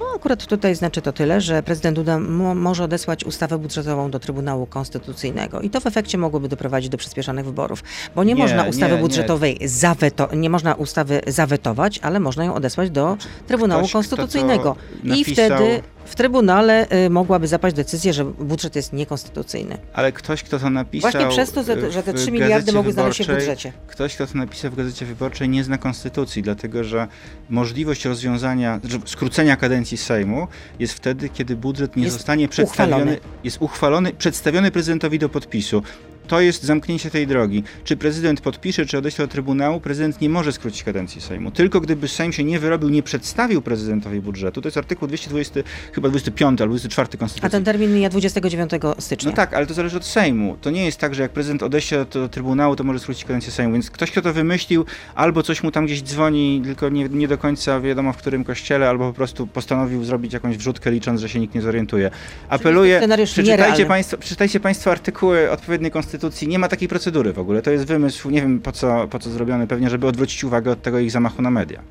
No akurat tutaj znaczy to tyle, że prezydent Duda mo może odesłać ustawę budżetową do Trybunału Konstytucyjnego i to w efekcie mogłoby doprowadzić do przyspieszonych wyborów, bo nie, Nie, można ustawy nie, nie. budżetowej zaweto nie można ustawy zawetować, ale można ją odesłać do Trybunału Ktoś, kto to Konstytucyjnego i wtedy w Trybunale y, mogłaby zapaść decyzja, że budżet jest niekonstytucyjny. Ale ktoś, kto to napisał. Właśnie przez to, że, że te 3 Gazecie miliardy mogły znaleźć się w budżecie. Ktoś, kto to napisał w Gazecie Wyborczej, nie zna konstytucji, dlatego że możliwość rozwiązania, skrócenia kadencji Sejmu jest wtedy, kiedy budżet nie Jest zostanie przedstawiony, uchwalony. jest uchwalony, przedstawiony prezydentowi do podpisu. To jest zamknięcie tej drogi. Czy prezydent podpisze, czy odeśle do Trybunału, prezydent nie może skrócić kadencji Sejmu. Tylko gdyby Sejm się nie wyrobił, nie przedstawił prezydentowi budżetu, to jest artykuł 220, chyba 25 albo 24 Konstytucji. A ten termin mija 29 stycznia. No tak, ale to zależy od Sejmu. To nie jest tak, że jak prezydent odeśle do, Trybunału, to może skrócić kadencję Sejmu. Więc ktoś, kto to wymyślił, albo coś mu tam gdzieś dzwoni, tylko nie, nie do końca wiadomo w którym kościele, albo po prostu postanowił zrobić jakąś wrzutkę, licząc, że się nikt nie zorientuje. Apeluję, przeczytajcie państwo, przeczytajcie państwo artykuły odpowiedniej konstytucji. Nie ma takiej procedury w ogóle. To jest wymysł, nie wiem po co, po co zrobiony, pewnie, żeby odwrócić uwagę od tego ich zamachu na media.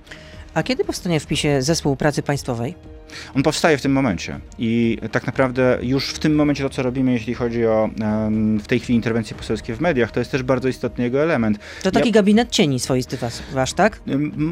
A kiedy powstanie w PiSie zespół pracy państwowej? On powstaje w tym momencie i tak naprawdę już w tym momencie to, co robimy, jeśli chodzi o w tej chwili interwencje poselskie w mediach, to jest też bardzo istotny jego element. To taki gabinet cieni swoisty was, wasz, tak?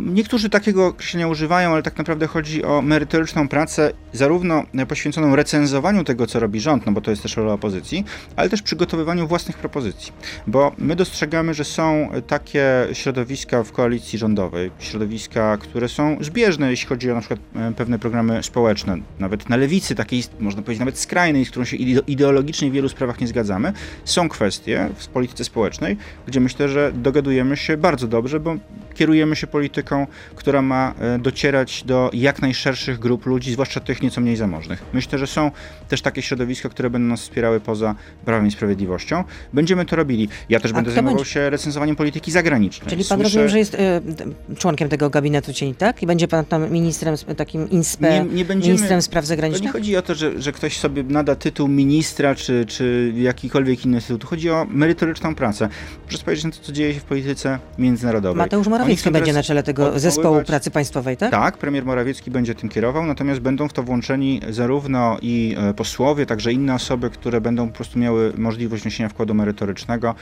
Niektórzy takiego określenia używają, ale tak naprawdę chodzi o merytoryczną pracę, zarówno poświęconą recenzowaniu tego, co robi rząd, no bo to jest też rola opozycji, ale też przygotowywaniu własnych propozycji. Bo my dostrzegamy, że są takie środowiska w koalicji rządowej, środowiska, które są zbieżne, jeśli chodzi o na przykład pewne programy społeczne. Nawet na lewicy, takiej, można powiedzieć, nawet skrajnej, z którą się ide- ideologicznie w wielu sprawach nie zgadzamy, są kwestie w polityce społecznej, gdzie myślę, że dogadujemy się bardzo dobrze, bo kierujemy się polityką, która ma e, docierać do jak najszerszych grup ludzi, zwłaszcza tych nieco mniej zamożnych. Myślę, że są też takie środowiska, które będą nas wspierały poza Prawem i Sprawiedliwością. Będziemy to robili. Ja też A będę zajmował będzie? się recenzowaniem polityki zagranicznej. Czyli pan Słyszę- rozumiem, że jest y, członkiem tego gabinetu cieni, tak? I będzie pan tam ministrem, takim inspe, Nie- nie będziemy- ministrem spraw To nie zagranicznych? chodzi o to, że, że ktoś sobie nada tytuł ministra czy, czy jakikolwiek inny tytuł. Tu chodzi o merytoryczną pracę. Proszę spojrzeć na to, co dzieje się w polityce międzynarodowej. Mateusz Morawiecki będzie na czele tego odwoływać- zespołu pracy państwowej, tak? Tak, premier Morawiecki będzie tym kierował, natomiast będą w to włączeni zarówno i e, posłowie, także inne osoby, które będą po prostu miały możliwość wniesienia wkładu merytorycznego,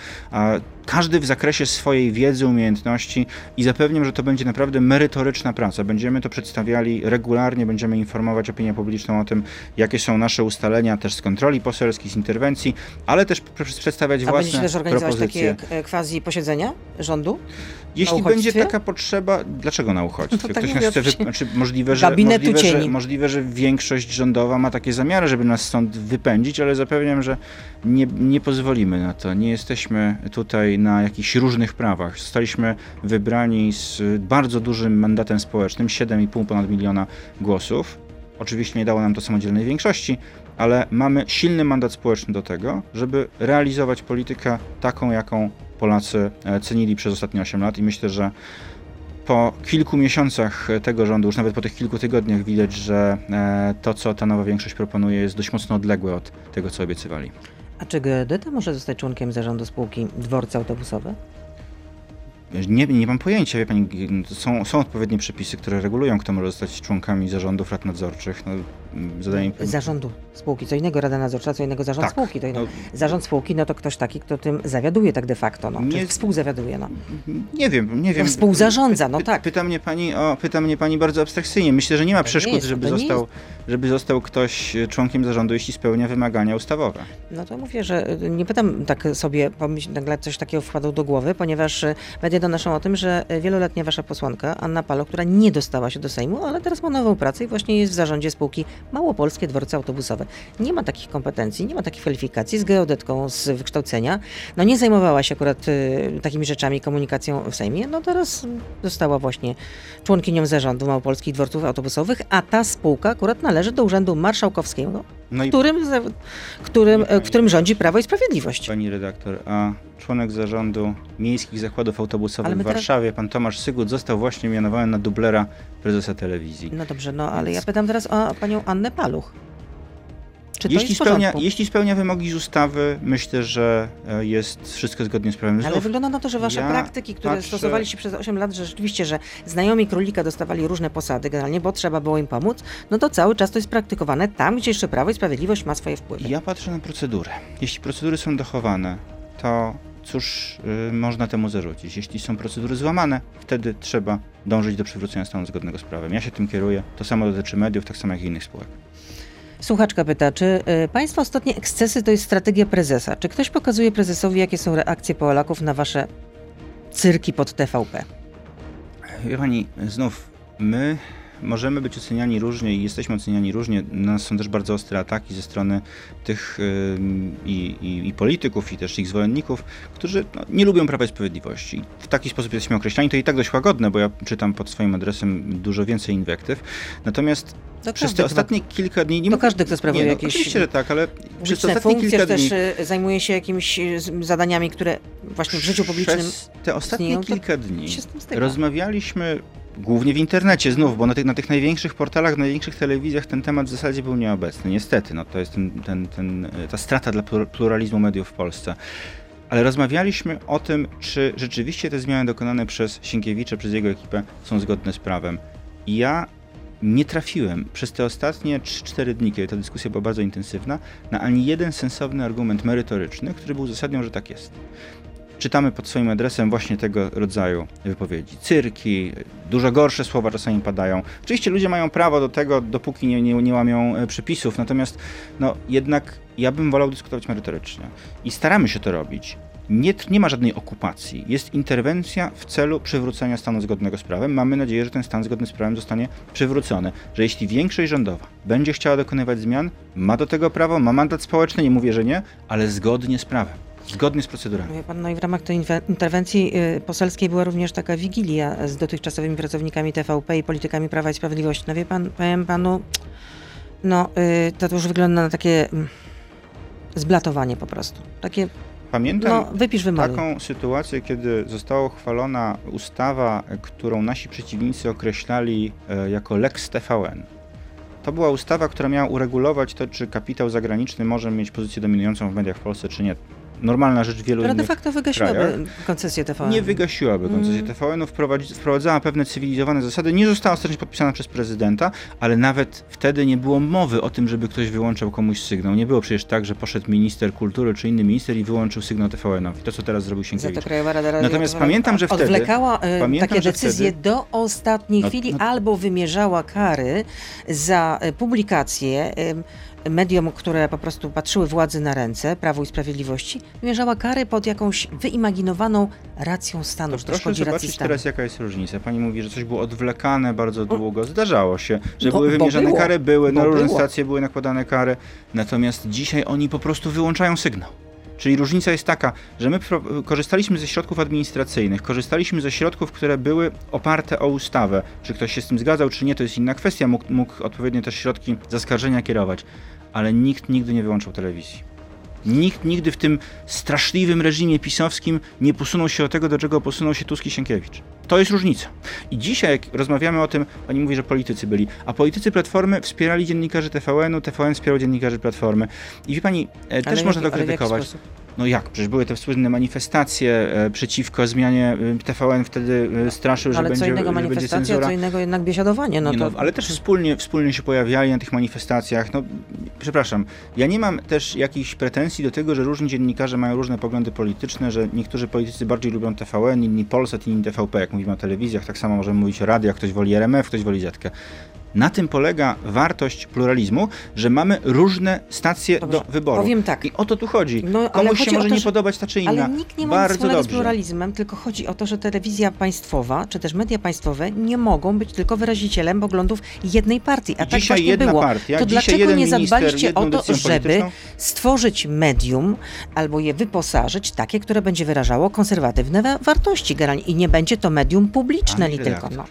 każdy w zakresie swojej wiedzy, umiejętności i zapewniam, że to będzie naprawdę merytoryczna praca. Będziemy to przedstawiali regularnie, będziemy informować opinię publiczną o tym, jakie są nasze ustalenia też z kontroli poselskiej, z interwencji, ale też przedstawiać A własne będziecie też organizować propozycje. takie quasi posiedzenia rządu? Jeśli będzie taka potrzeba, dlaczego na uchodźstwie? No tak Ktoś nas chce, wy... znaczy możliwe, że, możliwe, że, możliwe, że większość rządowa ma takie zamiary, żeby nas stąd wypędzić, ale zapewniam, że nie, nie pozwolimy na to. Nie jesteśmy tutaj na jakichś różnych prawach. Zostaliśmy wybrani z bardzo dużym mandatem społecznym, 7,5 ponad miliona głosów. Oczywiście nie dało nam to samodzielnej większości, ale mamy silny mandat społeczny do tego, żeby realizować politykę taką, jaką Polacy e, cenili przez ostatnie 8 lat i myślę, że po kilku miesiącach tego rządu, już nawet po tych kilku tygodniach widać, że e, to, co ta nowa większość proponuje, jest dość mocno odległe od tego, co obiecywali. A czy Geodeta może zostać członkiem zarządu spółki Dworce Autobusowe? Nie, nie mam pojęcia, wie pani, są, są odpowiednie przepisy, które regulują, kto może zostać członkami zarządów rad nadzorczych. No, mi... Zarządu spółki, co innego Rada Nadzorcza, co innego zarząd Tak, spółki. To inno. no- Zarząd spółki, no to ktoś taki, kto tym zawiaduje tak de facto, no. Nie- Nie... współzawiaduje, no. Nie wiem, nie wiem. No, współzarządza, no tak. Pyta mnie pani, o, pyta mnie pani bardzo abstrakcyjnie. Myślę, że nie ma To nie przeszkód, jest- żeby, został, żeby został ktoś e, członkiem zarządu, jeśli spełnia wymagania ustawowe. No to mówię, że y, nie pytam tak sobie, nagle coś takiego wpadło do głowy, ponieważ y, media donoszą o tym, że wieloletnia wasza posłanka Anna Palo, która nie dostała się do Sejmu, ale teraz ma nową pracę i właśnie jest w zarządzie spółki Małopolskie Dworce Autobusowe. Nie ma takich kompetencji, nie ma takich kwalifikacji, z geodetką z wykształcenia. No nie zajmowała się akurat y, takimi rzeczami, komunikacją w Sejmie. No teraz została właśnie członkinią zarządu Małopolskich Dworców Autobusowych, a ta spółka akurat należy do Urzędu Marszałkowskiego, No którym, którym, e, którym rządzi Prawo i Sprawiedliwość. pani redaktor, a członek zarządu miejskich zakładów autobusowych w my teraz- Warszawie, pan Tomasz Sygut, został właśnie mianowany na dublera prezesa telewizji. No dobrze, no ale ja Więc- pytam teraz o panią Annę Paluch. Czy to Jeśli jest w spełnia, porządku? jeśli spełnia wymogi z ustawy, myślę, że e, jest wszystko zgodnie z prawem. Ale wygląda na to, że wasze ja praktyki, które patrzę- stosowaliście przez 8 lat, że rzeczywiście, że znajomi królika dostawali różne posady generalnie, bo trzeba było im pomóc, no to cały czas to jest praktykowane tam, gdzie jeszcze Prawo i Sprawiedliwość ma swoje wpływy. Ja patrzę na procedurę. Jeśli procedury są dochowane, to cóż y, można temu zarzucić? Jeśli są procedury złamane, wtedy trzeba dążyć do przywrócenia stanu zgodnego z prawem. Ja się tym kieruję. To samo dotyczy mediów, tak samo jak i innych spółek. Słuchaczka pyta, czy y, państwa ostatnie ekscesy to jest strategia prezesa? Czy ktoś pokazuje prezesowi, jakie są reakcje Polaków na wasze cyrki pod TVP? Wie pani, znów my możemy być oceniani różnie i jesteśmy oceniani różnie. Na nas są też bardzo ostre ataki ze strony tych i, i, i polityków, i też ich zwolenników, którzy no, nie lubią Prawa i Sprawiedliwości. W taki sposób jesteśmy określani. To i tak dość łagodne, bo ja czytam pod swoim adresem dużo więcej inwektyw. Natomiast To przez te chyba- ostatnie kilka dni... Nie To każdy, kto sprawuje nie, no, jakieś Oczywiście, że tak, ale przez publiczne ostatnie kilka dni... też y, zajmuje się jakimiś y, zadaniami, które właśnie w życiu publicznym Przez te ostatnie istnieją, kilka dni rozmawialiśmy głównie w internecie znów, bo na tych, na tych największych portalach, na największych telewizjach ten temat w zasadzie był nieobecny. Niestety, no to jest ten, ten, ten, ta strata dla plur- pluralizmu mediów w Polsce. Ale rozmawialiśmy o tym, czy rzeczywiście te zmiany dokonane przez Sienkiewicza, przez jego ekipę są zgodne z prawem. I ja nie trafiłem przez te ostatnie 3-4 dni, kiedy ta dyskusja była bardzo intensywna, na ani jeden sensowny argument merytoryczny, który był uzasadniał, że tak jest czytamy pod swoim adresem właśnie tego rodzaju wypowiedzi. Cyrki, dużo gorsze słowa czasami padają. Oczywiście ludzie mają prawo do tego, dopóki nie, nie, nie łamią e, przepisów, natomiast no, jednak ja bym wolał dyskutować merytorycznie. I staramy się to robić. Nie, nie ma żadnej okupacji. Jest interwencja w celu przywrócenia stanu zgodnego z prawem. Mamy nadzieję, że ten stan zgodny z prawem zostanie przywrócony. Że jeśli większość rządowa będzie chciała dokonywać zmian, ma do tego prawo, ma mandat społeczny, nie mówię, że nie, ale zgodnie z prawem. Zgodnie z procedurami. Wie pan, no i w ramach tej interwencji y, poselskiej była również taka wigilia z dotychczasowymi pracownikami TVP i politykami Prawa i Sprawiedliwości. No wie pan, powiem panu, no y, to już wygląda na takie mm, zblatowanie po prostu. Takie, Pamiętam no taką sytuację, kiedy została uchwalona ustawa, którą nasi przeciwnicy określali e, jako Lex TVN. To była ustawa, która miała uregulować to, czy kapitał zagraniczny może mieć pozycję dominującą w mediach w Polsce, czy nie. Normalna rzecz w wielu Która de innych facto wygasiłaby krajach. koncesję TVN. nie wygasiłaby koncesji Mm. TVN-u, wprowadzi- wprowadzała pewne cywilizowane zasady. Nie została ostatecznie podpisana przez prezydenta, ale nawet wtedy nie było mowy o tym, żeby ktoś wyłączał komuś sygnał. Nie było przecież tak, że poszedł minister kultury czy inny minister i wyłączył sygnał TVN-owi. To, co teraz zrobił Za Sienkiewicz. to Krajowa Rada Natomiast pamiętam, że wtedy- odwlekała y, pamiętam, takie decyzje wtedy- do ostatniej No, chwili no- albo wymierzała kary za publikację y, mediom, które po prostu patrzyły władzy na ręce, Prawu i Sprawiedliwości, wymierzała kary pod jakąś wyimaginowaną racją stanu, To proszę szkodzi racji zobaczyć stanu. teraz, jaka jest różnica. Pani mówi, że coś było odwlekane bardzo długo. Zdarzało się, że No, były wymierzane było. kary, były, na Bo różne było. stacje były nakładane kary. Natomiast dzisiaj oni po prostu wyłączają sygnał. Czyli różnica jest taka, że my korzystaliśmy ze środków administracyjnych, korzystaliśmy ze środków, które były oparte o ustawę. Czy ktoś się z tym zgadzał, czy nie, to jest inna kwestia. Mógł, mógł odpowiednio też środki zaskarżenia kierować, ale nikt nigdy nie wyłączył telewizji. Nikt nigdy w tym straszliwym reżimie pisowskim nie posunął się do tego, do czego posunął się Tusk i Sienkiewicz. To jest różnica. I dzisiaj, jak rozmawiamy o tym, pani mówi, że politycy byli, a politycy Platformy wspierali dziennikarzy TVN-u, TVN wspierał dziennikarzy Platformy. I wie pani, e, też można to krytykować. No jak? Przecież były te słynne manifestacje e, przeciwko zmianie. e, TVN wtedy e, straszył, że Ale będzie, co innego manifestacja, co innego jednak biesiadowanie. No Nie, to... no, ale też wspólnie, wspólnie się pojawiali na tych manifestacjach. No, przepraszam, ja nie mam też jakichś pretensji do tego, że różni dziennikarze mają różne poglądy polityczne, że niektórzy politycy bardziej lubią TVN, inni Polsat, inni TVP, jak mówimy o telewizjach, tak samo możemy mówić o radiach, ktoś woli RMF, ktoś woli Zetkę. Na tym polega wartość pluralizmu, że mamy różne stacje Dobrze, do wyboru. powiem tak. I o to tu chodzi. No, Komuś chodzi się może to, nie że- podobać ta czy inna. Ale nikt nie ma nic Bardzo wspólnego z pluralizmem, tylko chodzi o to, że telewizja państwowa, czy też media państwowe nie mogą być tylko wyrazicielem poglądów jednej partii. A tak Dzisiaj właśnie jedna było. partia, to dlaczego nie zadbaliście o to, żeby polityczną? stworzyć medium albo je wyposażyć takie, które będzie wyrażało konserwatywne wa- wartości generalnie i nie będzie to medium publiczne tylko. No.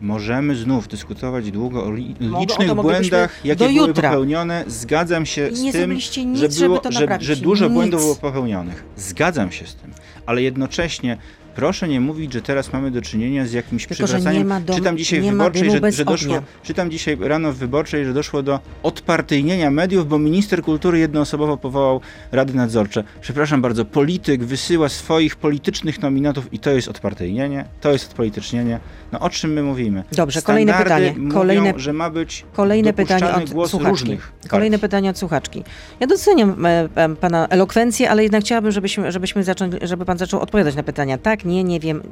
Możemy znów dyskutować długo o li- Mogę- o licznych błędach, jakie były jutra. popełnione. Zgadzam się z tym, nic, że, było, że, że dużo Nic. błędów było popełnionych. Zgadzam się z tym, ale jednocześnie proszę nie mówić, że teraz mamy do czynienia z jakimś Tylko, że przywracaniem. nie ma dom- czytam dzisiaj w wyborczej, że, że doszło, ognia. czytam dzisiaj rano w wyborczej, że doszło do odpartyjnienia mediów, bo minister kultury jednoosobowo powołał rady nadzorcze. Przepraszam bardzo, polityk wysyła swoich politycznych nominatów i to jest odpartyjnienie, to jest odpolitycznienie. No o czym my mówimy? Dobrze, kolejne Standardy pytanie. Mówią, Kolejne- że ma być Kolejne pytanie od głos słuchaczki. różnych Kolejne pytanie od słuchaczki. Ja doceniam e, e, pana elokwencję, ale jednak chciałabym, żebyśmy, żebyśmy zaczęli, żeby pan zaczął odpowiadać na pytania. Tak, nie, nie wiem.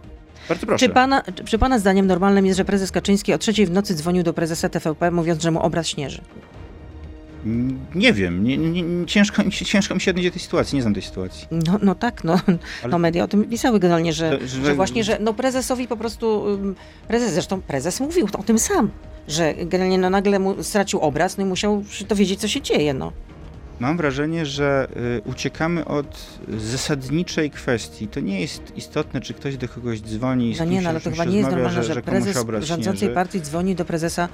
Bardzo proszę. Czy pana, czy, pana zdaniem normalnym jest, że prezes Kaczyński o trzeciej w nocy dzwonił do prezesa TVP, mówiąc, że mu obraz śnieży? Mm, Nie wiem, nie, nie, ciężko, mi się- ciężko mi się odnieść do tej sytuacji, nie znam tej sytuacji. No, no tak, no, Ale- no media o tym pisały generalnie, że, To- że- że właśnie, że no prezesowi po prostu, prezes, zresztą prezes mówił o tym sam, że generalnie no nagle mu stracił obraz, no i musiał się dowiedzieć, co się dzieje, no. Mam wrażenie, że y, uciekamy od zasadniczej kwestii. To nie jest istotne, czy ktoś do kogoś dzwoni i z No nie, no ale to chyba nie jest normalne, że, że, prezes rządzącej partii dzwoni do prezesa,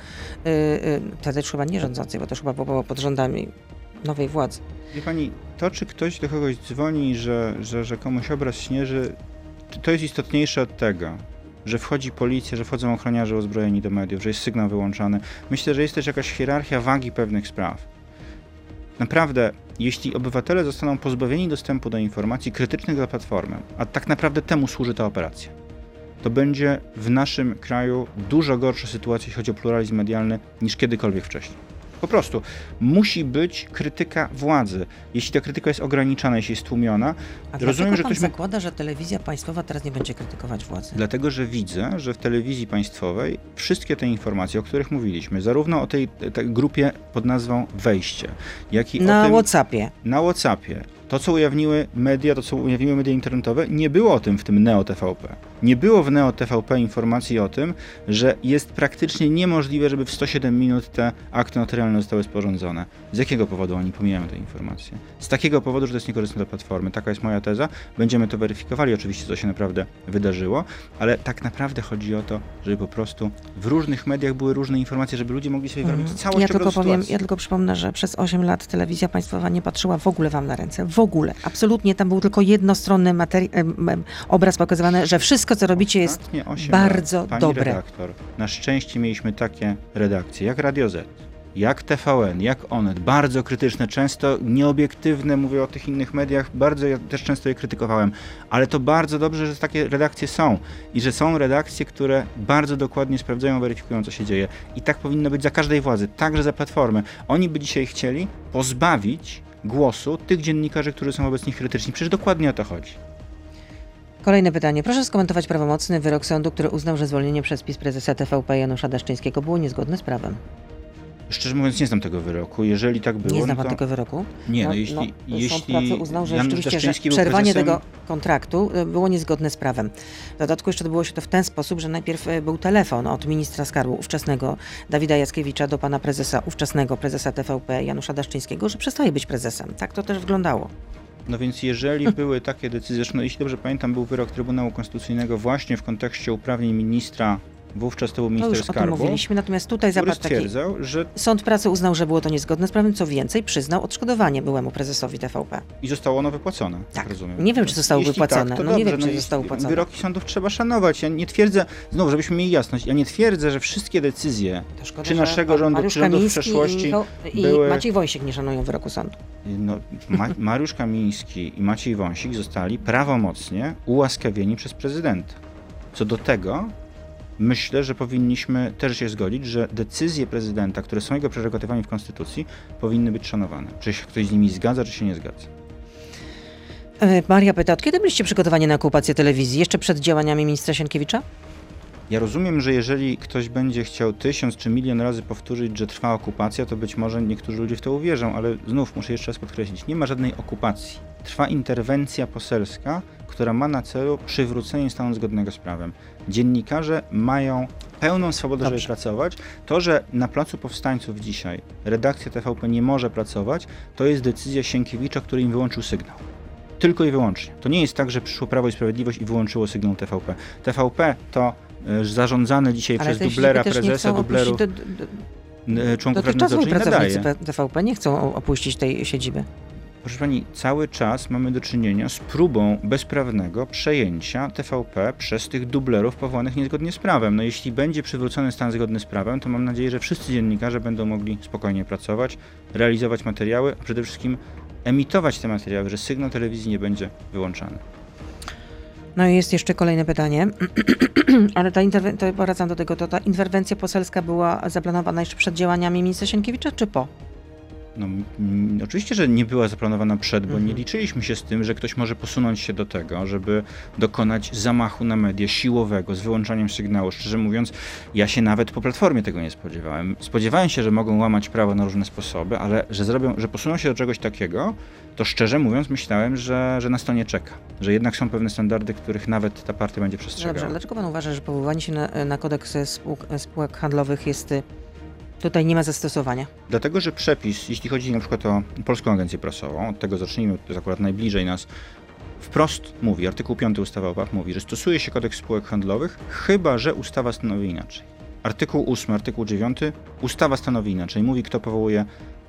yy, yy, wtedy chyba nie rządzącej, bo to chyba było pod rządami nowej władzy. Wie pani, to czy ktoś do kogoś dzwoni, że, że, że komuś obraz śnieży, to jest istotniejsze od tego, że wchodzi policja, że wchodzą ochroniarze uzbrojeni do mediów, że jest sygnał wyłączany. Myślę, że jest też jakaś hierarchia wagi pewnych spraw. Naprawdę, jeśli obywatele zostaną pozbawieni dostępu do informacji krytycznych dla platformy, a tak naprawdę temu służy ta operacja, to będzie w naszym kraju dużo gorsza sytuacja, jeśli chodzi o pluralizm medialny, niż kiedykolwiek wcześniej. Po prostu musi być krytyka władzy. Jeśli ta krytyka jest ograniczana, jeśli jest tłumiona, A Rozumiem, że ktoś zakłada, że telewizja państwowa teraz nie będzie krytykować władzy? Dlatego, że widzę, że w telewizji państwowej wszystkie te informacje, o których mówiliśmy, zarówno o tej, tej grupie pod nazwą Wejście, jak i o Na tym Whatsappie. na Whatsappie, to co ujawniły media, to co ujawniły media internetowe, nie było o tym w tym Neo TVP. Nie było w Neo TVP informacji o tym, że jest praktycznie niemożliwe, żeby w 107 minut te akty notarialne zostały sporządzone. Z jakiego powodu oni pomijają te informacje? Z takiego powodu, że to jest niekorzystne dla platformy. Taka jest moja teza. Będziemy to weryfikowali, oczywiście, co się naprawdę wydarzyło, ale tak naprawdę chodzi o to, żeby po prostu w różnych mediach były różne informacje, żeby ludzie mogli sobie wyrobić Mhm. całość Ja tylko powiem, sytuacji. ja tylko przypomnę, że przez 8 lat telewizja państwowa nie patrzyła w ogóle wam na ręce. W ogóle. Absolutnie. Tam był tylko jednostronny obraz pokazywany, że wszystko, co robicie, jest bardzo lat, pani dobre. redaktor, na szczęście mieliśmy takie redakcje jak Radio Z, jak TVN, jak Onet, bardzo krytyczne, często nieobiektywne, mówię o tych innych mediach, bardzo ja też często je krytykowałem, ale to bardzo dobrze, że takie redakcje są i że są redakcje, które bardzo dokładnie sprawdzają, weryfikują, co się dzieje. I tak powinno być za każdej władzy, także za Platformy. Oni by dzisiaj chcieli pozbawić głosu tych dziennikarzy, którzy są wobec nich krytyczni. Przecież dokładnie o to chodzi. Kolejne pytanie. Proszę skomentować prawomocny wyrok sądu, który uznał, że zwolnienie przez PiS prezesa TVP Janusza Daszczyńskiego było niezgodne z prawem. Szczerze mówiąc, nie znam tego wyroku. Jeżeli tak było, Nie zna no pan to... tego wyroku? Nie, no, jeśli, jeśli Sąd pracy uznał, że rzeczywiście że przerwanie prezesem, tego kontraktu y, było niezgodne z prawem. W dodatku jeszcze odbyło się to w ten sposób, że najpierw y, był telefon od ministra skarbu ówczesnego Dawida Jackiewicza do pana prezesa, ówczesnego prezesa TVP Janusza Daszczyńskiego, że przestaje być prezesem. Tak to też wyglądało. No więc jeżeli były takie decyzje, zresztą jeśli dobrze pamiętam, był wyrok Trybunału Konstytucyjnego właśnie w kontekście uprawnień ministra wówczas to był To minister już o tym skarbu, mówiliśmy, natomiast tutaj zapadł taki... że Sąd pracy uznał, że było to niezgodne z prawem, co więcej, przyznał odszkodowanie byłemu prezesowi TVP. i zostało ono wypłacone. Tak. rozumiem. Nie wiem, czy zostało Jeśli wypłacone. Tak, to No nie dobrze, wiem, czy jeśli- zostało wypłacone. Wyroki sądów trzeba szanować. Ja nie twierdzę, znowu, żebyśmy mieli jasność, ja nie twierdzę, że wszystkie decyzje To szkoda, czy naszego rządu, Mariusz czy rządów w Kamiński przeszłości i, były- Maciej Wojsiek nie szanują wyroku sądu. No, Ma Mariusz Kamiński i Maciej Wąsik zostali prawomocnie ułaskawieni przez prezydenta. Co do tego, myślę, że powinniśmy też się zgodzić, że decyzje prezydenta, które są jego prerogatywami w Konstytucji, powinny być szanowane. Czy się ktoś z nimi zgadza, czy się nie zgadza. E, Maria pyta, od kiedy byliście przygotowani na okupację telewizji? Jeszcze przed działaniami ministra Sienkiewicza? Ja rozumiem, że jeżeli ktoś będzie chciał tysiąc czy milion razy powtórzyć, że trwa okupacja, to być może niektórzy ludzie w to uwierzą, ale znów muszę jeszcze raz podkreślić, nie ma żadnej okupacji. Trwa interwencja poselska, która ma na celu przywrócenie stanu zgodnego z prawem. Dziennikarze mają pełną swobodę, żeby Dobrze. pracować. To, że na Placu Powstańców dzisiaj redakcja TVP nie może pracować, to jest decyzja Sienkiewicza, który im wyłączył sygnał. Tylko i wyłącznie. To nie jest tak, że przyszło Prawo i Sprawiedliwość i wyłączyło sygnał TVP. TVP to e, zarządzane dzisiaj Ale przez dublera prezesa, dublerów, opuścić, do, do, n- członków Rady Nadzorczej nadaje. TVP nie chcą opuścić tej siedziby. Proszę Pani, cały czas mamy do czynienia z próbą bezprawnego przejęcia TVP przez tych dublerów powołanych niezgodnie z prawem. No jeśli będzie przywrócony stan zgodny z prawem, to mam nadzieję, że wszyscy dziennikarze będą mogli spokojnie pracować, realizować materiały, a przede wszystkim emitować te materiały, że sygnał telewizji nie będzie wyłączany. No i jest jeszcze kolejne pytanie, ale ta interwen- to wracam do tego, to ta interwencja poselska była zaplanowana jeszcze przed działaniami ministra Sienkiewicza, czy po? No, oczywiście, że nie była zaplanowana przed, bo Mhm. nie liczyliśmy się z tym, że ktoś może posunąć się do tego, żeby dokonać zamachu na media siłowego z wyłączaniem sygnału. Szczerze mówiąc, ja się nawet po platformie tego nie spodziewałem. Spodziewałem się, że mogą łamać prawo na różne sposoby, ale że zrobią, że posuną się do czegoś takiego, to szczerze mówiąc myślałem, że, że nas to nie czeka. Że jednak są pewne standardy, których nawet ta partia będzie Dobrze, przestrzegała. ale dlaczego pan uważa, że powoływanie się na, na kodeks spółk, spółek handlowych jest y, tutaj nie ma zastosowania? Dlatego, że przepis, jeśli chodzi na przykład o Polską Agencję Prasową, od tego zacznijmy, to jest akurat najbliżej nas, wprost mówi, artykuł 5 ustawy o PAP mówi, że stosuje się kodeks spółek handlowych, chyba że ustawa stanowi inaczej. Artykuł 8, artykuł 9, ustawa stanowi inaczej, mówi kto powołuje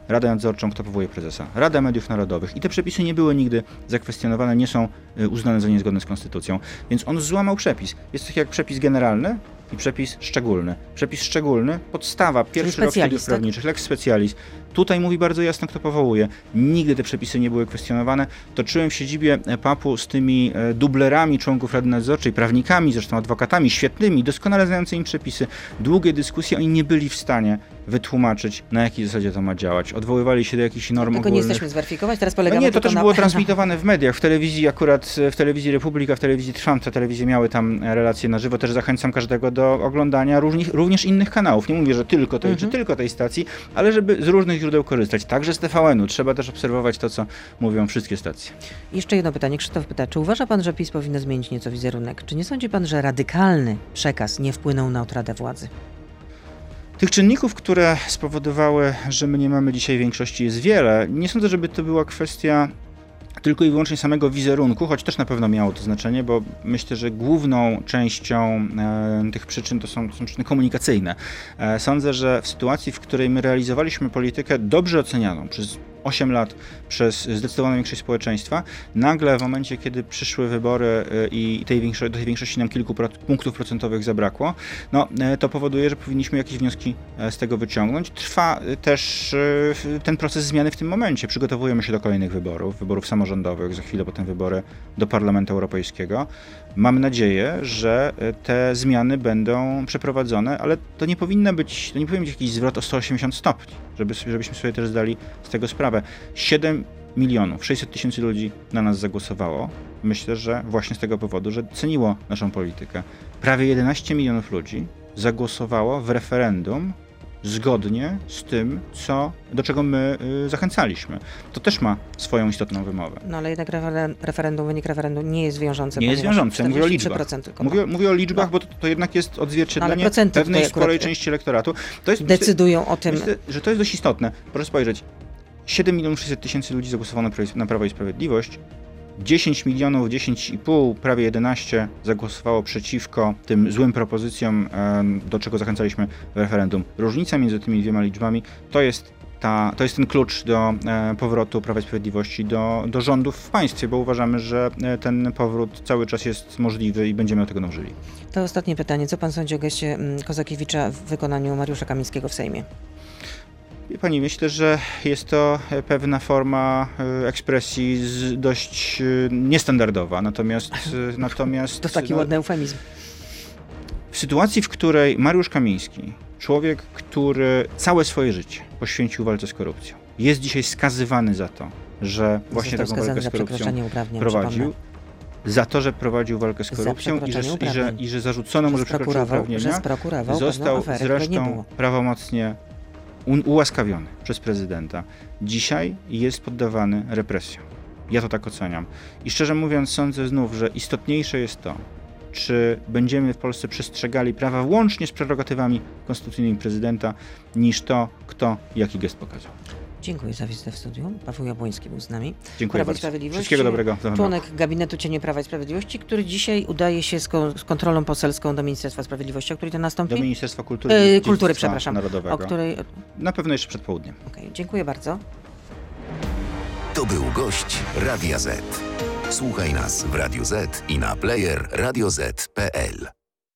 Radę Nadzorczą, kto powołuje prezesa. Rada Mediów Narodowych. I te przepisy nie były nigdy zakwestionowane, nie są y, uznane za niezgodne z konstytucją. Więc on złamał przepis. Jest tak jak przepis generalny i przepis szczególny. Przepis szczególny, podstawa, pierwszy rok studiów specjalist, tak? prawniczych, lex specialis. Tutaj mówi bardzo jasno, kto powołuje. Nigdy te przepisy nie były kwestionowane. Toczyłem w siedzibie e, PAP-u z tymi e, dublerami członków Rady Nadzorczej, prawnikami, zresztą adwokatami, świetnymi, doskonale znającymi przepisy. Długie dyskusje, oni nie byli w stanie wytłumaczyć, na jakiej zasadzie to ma działać. Odwoływali się do jakichś norm Tego nie ogólnych. jesteśmy zweryfikować, teraz No polegamy nie, to też na... było transmitowane w mediach, w telewizji akurat, w telewizji Republika, w telewizji Trwam, te telewizje miały tam e, relacje na żywo, też zachęcam każdego do oglądania różnych, również innych kanałów, nie mówię, że tylko tej, Mhm. czy tylko tej stacji, ale żeby z różnych źródeł korzystać, także z TVN-u, trzeba też obserwować to, co mówią wszystkie stacje. Jeszcze jedno pytanie. Krzysztof pyta, czy uważa pan, że PiS powinno zmienić nieco wizerunek? Czy nie sądzi pan, że radykalny przekaz nie wpłynął na utratę władzy? Tych czynników, które spowodowały, że my nie mamy dzisiaj większości jest wiele. Nie sądzę, żeby to była kwestia tylko i wyłącznie samego wizerunku, choć też na pewno miało to znaczenie, bo myślę, że główną częścią e, tych przyczyn to są, są przyczyny komunikacyjne. E, sądzę, że w sytuacji, w której my realizowaliśmy politykę dobrze ocenianą przez 8 lat przez zdecydowaną większość społeczeństwa, nagle w momencie, kiedy przyszły wybory e, i tej większo- do tej większości nam kilku punktów procentowych zabrakło, no, e, to powoduje, że powinniśmy jakieś wnioski e, z tego wyciągnąć. Trwa też ten proces zmiany w tym momencie. Przygotowujemy się do kolejnych wyborów, wyborów samorządowych, za chwilę potem wybory do Parlamentu Europejskiego. Mam nadzieję, że te zmiany będą przeprowadzone, ale to nie powinno być, to nie powinien być jakiś zwrot o 180 stopni, żeby, żebyśmy sobie też zdali z tego sprawę. 7 milionów, 600 tysięcy ludzi na nas zagłosowało. Myślę, że właśnie z tego powodu, że ceniło naszą politykę. Prawie 11 milionów ludzi zagłosowało w referendum zgodnie z tym, co, do czego my y, zachęcaliśmy. To też ma swoją istotną wymowę. No ale jednak referen- referendum, wynik referendum nie jest wiążący. Nie jest wiążący, mówię o 43% liczbach. Tylko Mówię, mówię o liczbach, No. bo to, to jednak jest odzwierciedlenie procenty pewnej sporej części elektoratu. To jest, decydują o tym. Myślę, że to jest dość istotne. Proszę spojrzeć. 7 milionów 600 tysięcy ludzi zagłosowało na Prawo- i Sprawiedliwość. 10 milionów, 10,5, prawie 11 zagłosowało przeciwko tym złym propozycjom, do czego zachęcaliśmy w referendum. Różnica między tymi dwiema liczbami to jest, ta, to jest ten klucz do e, powrotu Prawa i Sprawiedliwości do, do rządów w państwie, bo uważamy, że e, ten powrót cały czas jest możliwy i będziemy do tego dążyli. To ostatnie pytanie. Co pan sądzi o geście mm, Kozakiewicza w wykonaniu Mariusza Kamińskiego w Sejmie? Wie Pani, myślę, że jest to pewna forma e, ekspresji dość e, niestandardowa, natomiast, e, natomiast To taki no, ładny eufemizm. w sytuacji, w której Mariusz Kamiński, człowiek, który całe swoje życie poświęcił walce z korupcją, jest dzisiaj skazywany za to, że właśnie taką walkę z korupcją prowadził, za to, że prowadził walkę z korupcją i że, i, że, i że zarzucono mu, że przekroczył uprawnienia. Został zresztą prawomocnie ułaskawiony przez prezydenta. Dzisiaj jest poddawany represjom. Ja to tak oceniam. I szczerze mówiąc, sądzę znów, że istotniejsze jest to, czy będziemy w Polsce przestrzegali prawa łącznie z prerogatywami konstytucyjnymi prezydenta, niż to, kto jaki gest pokazał. Dziękuję za wizytę w studiu. Paweł Jabłoński był z nami. Dziękuję Prawo bardzo. Sprawiedliwość. Wszystkiego dobrego. Członek gabinetu Cienie Prawa i Sprawiedliwości, który dzisiaj udaje się z, ko- z kontrolą poselską do Ministerstwa Sprawiedliwości, o której to nastąpi? Do Ministerstwa Kultury, E, kultury, przepraszam. Narodowego. o której... Na pewno jeszcze przed południem. Okej, dziękuję bardzo. To był gość Radia Z. Słuchaj nas w Radio Z i na player radioz.pl.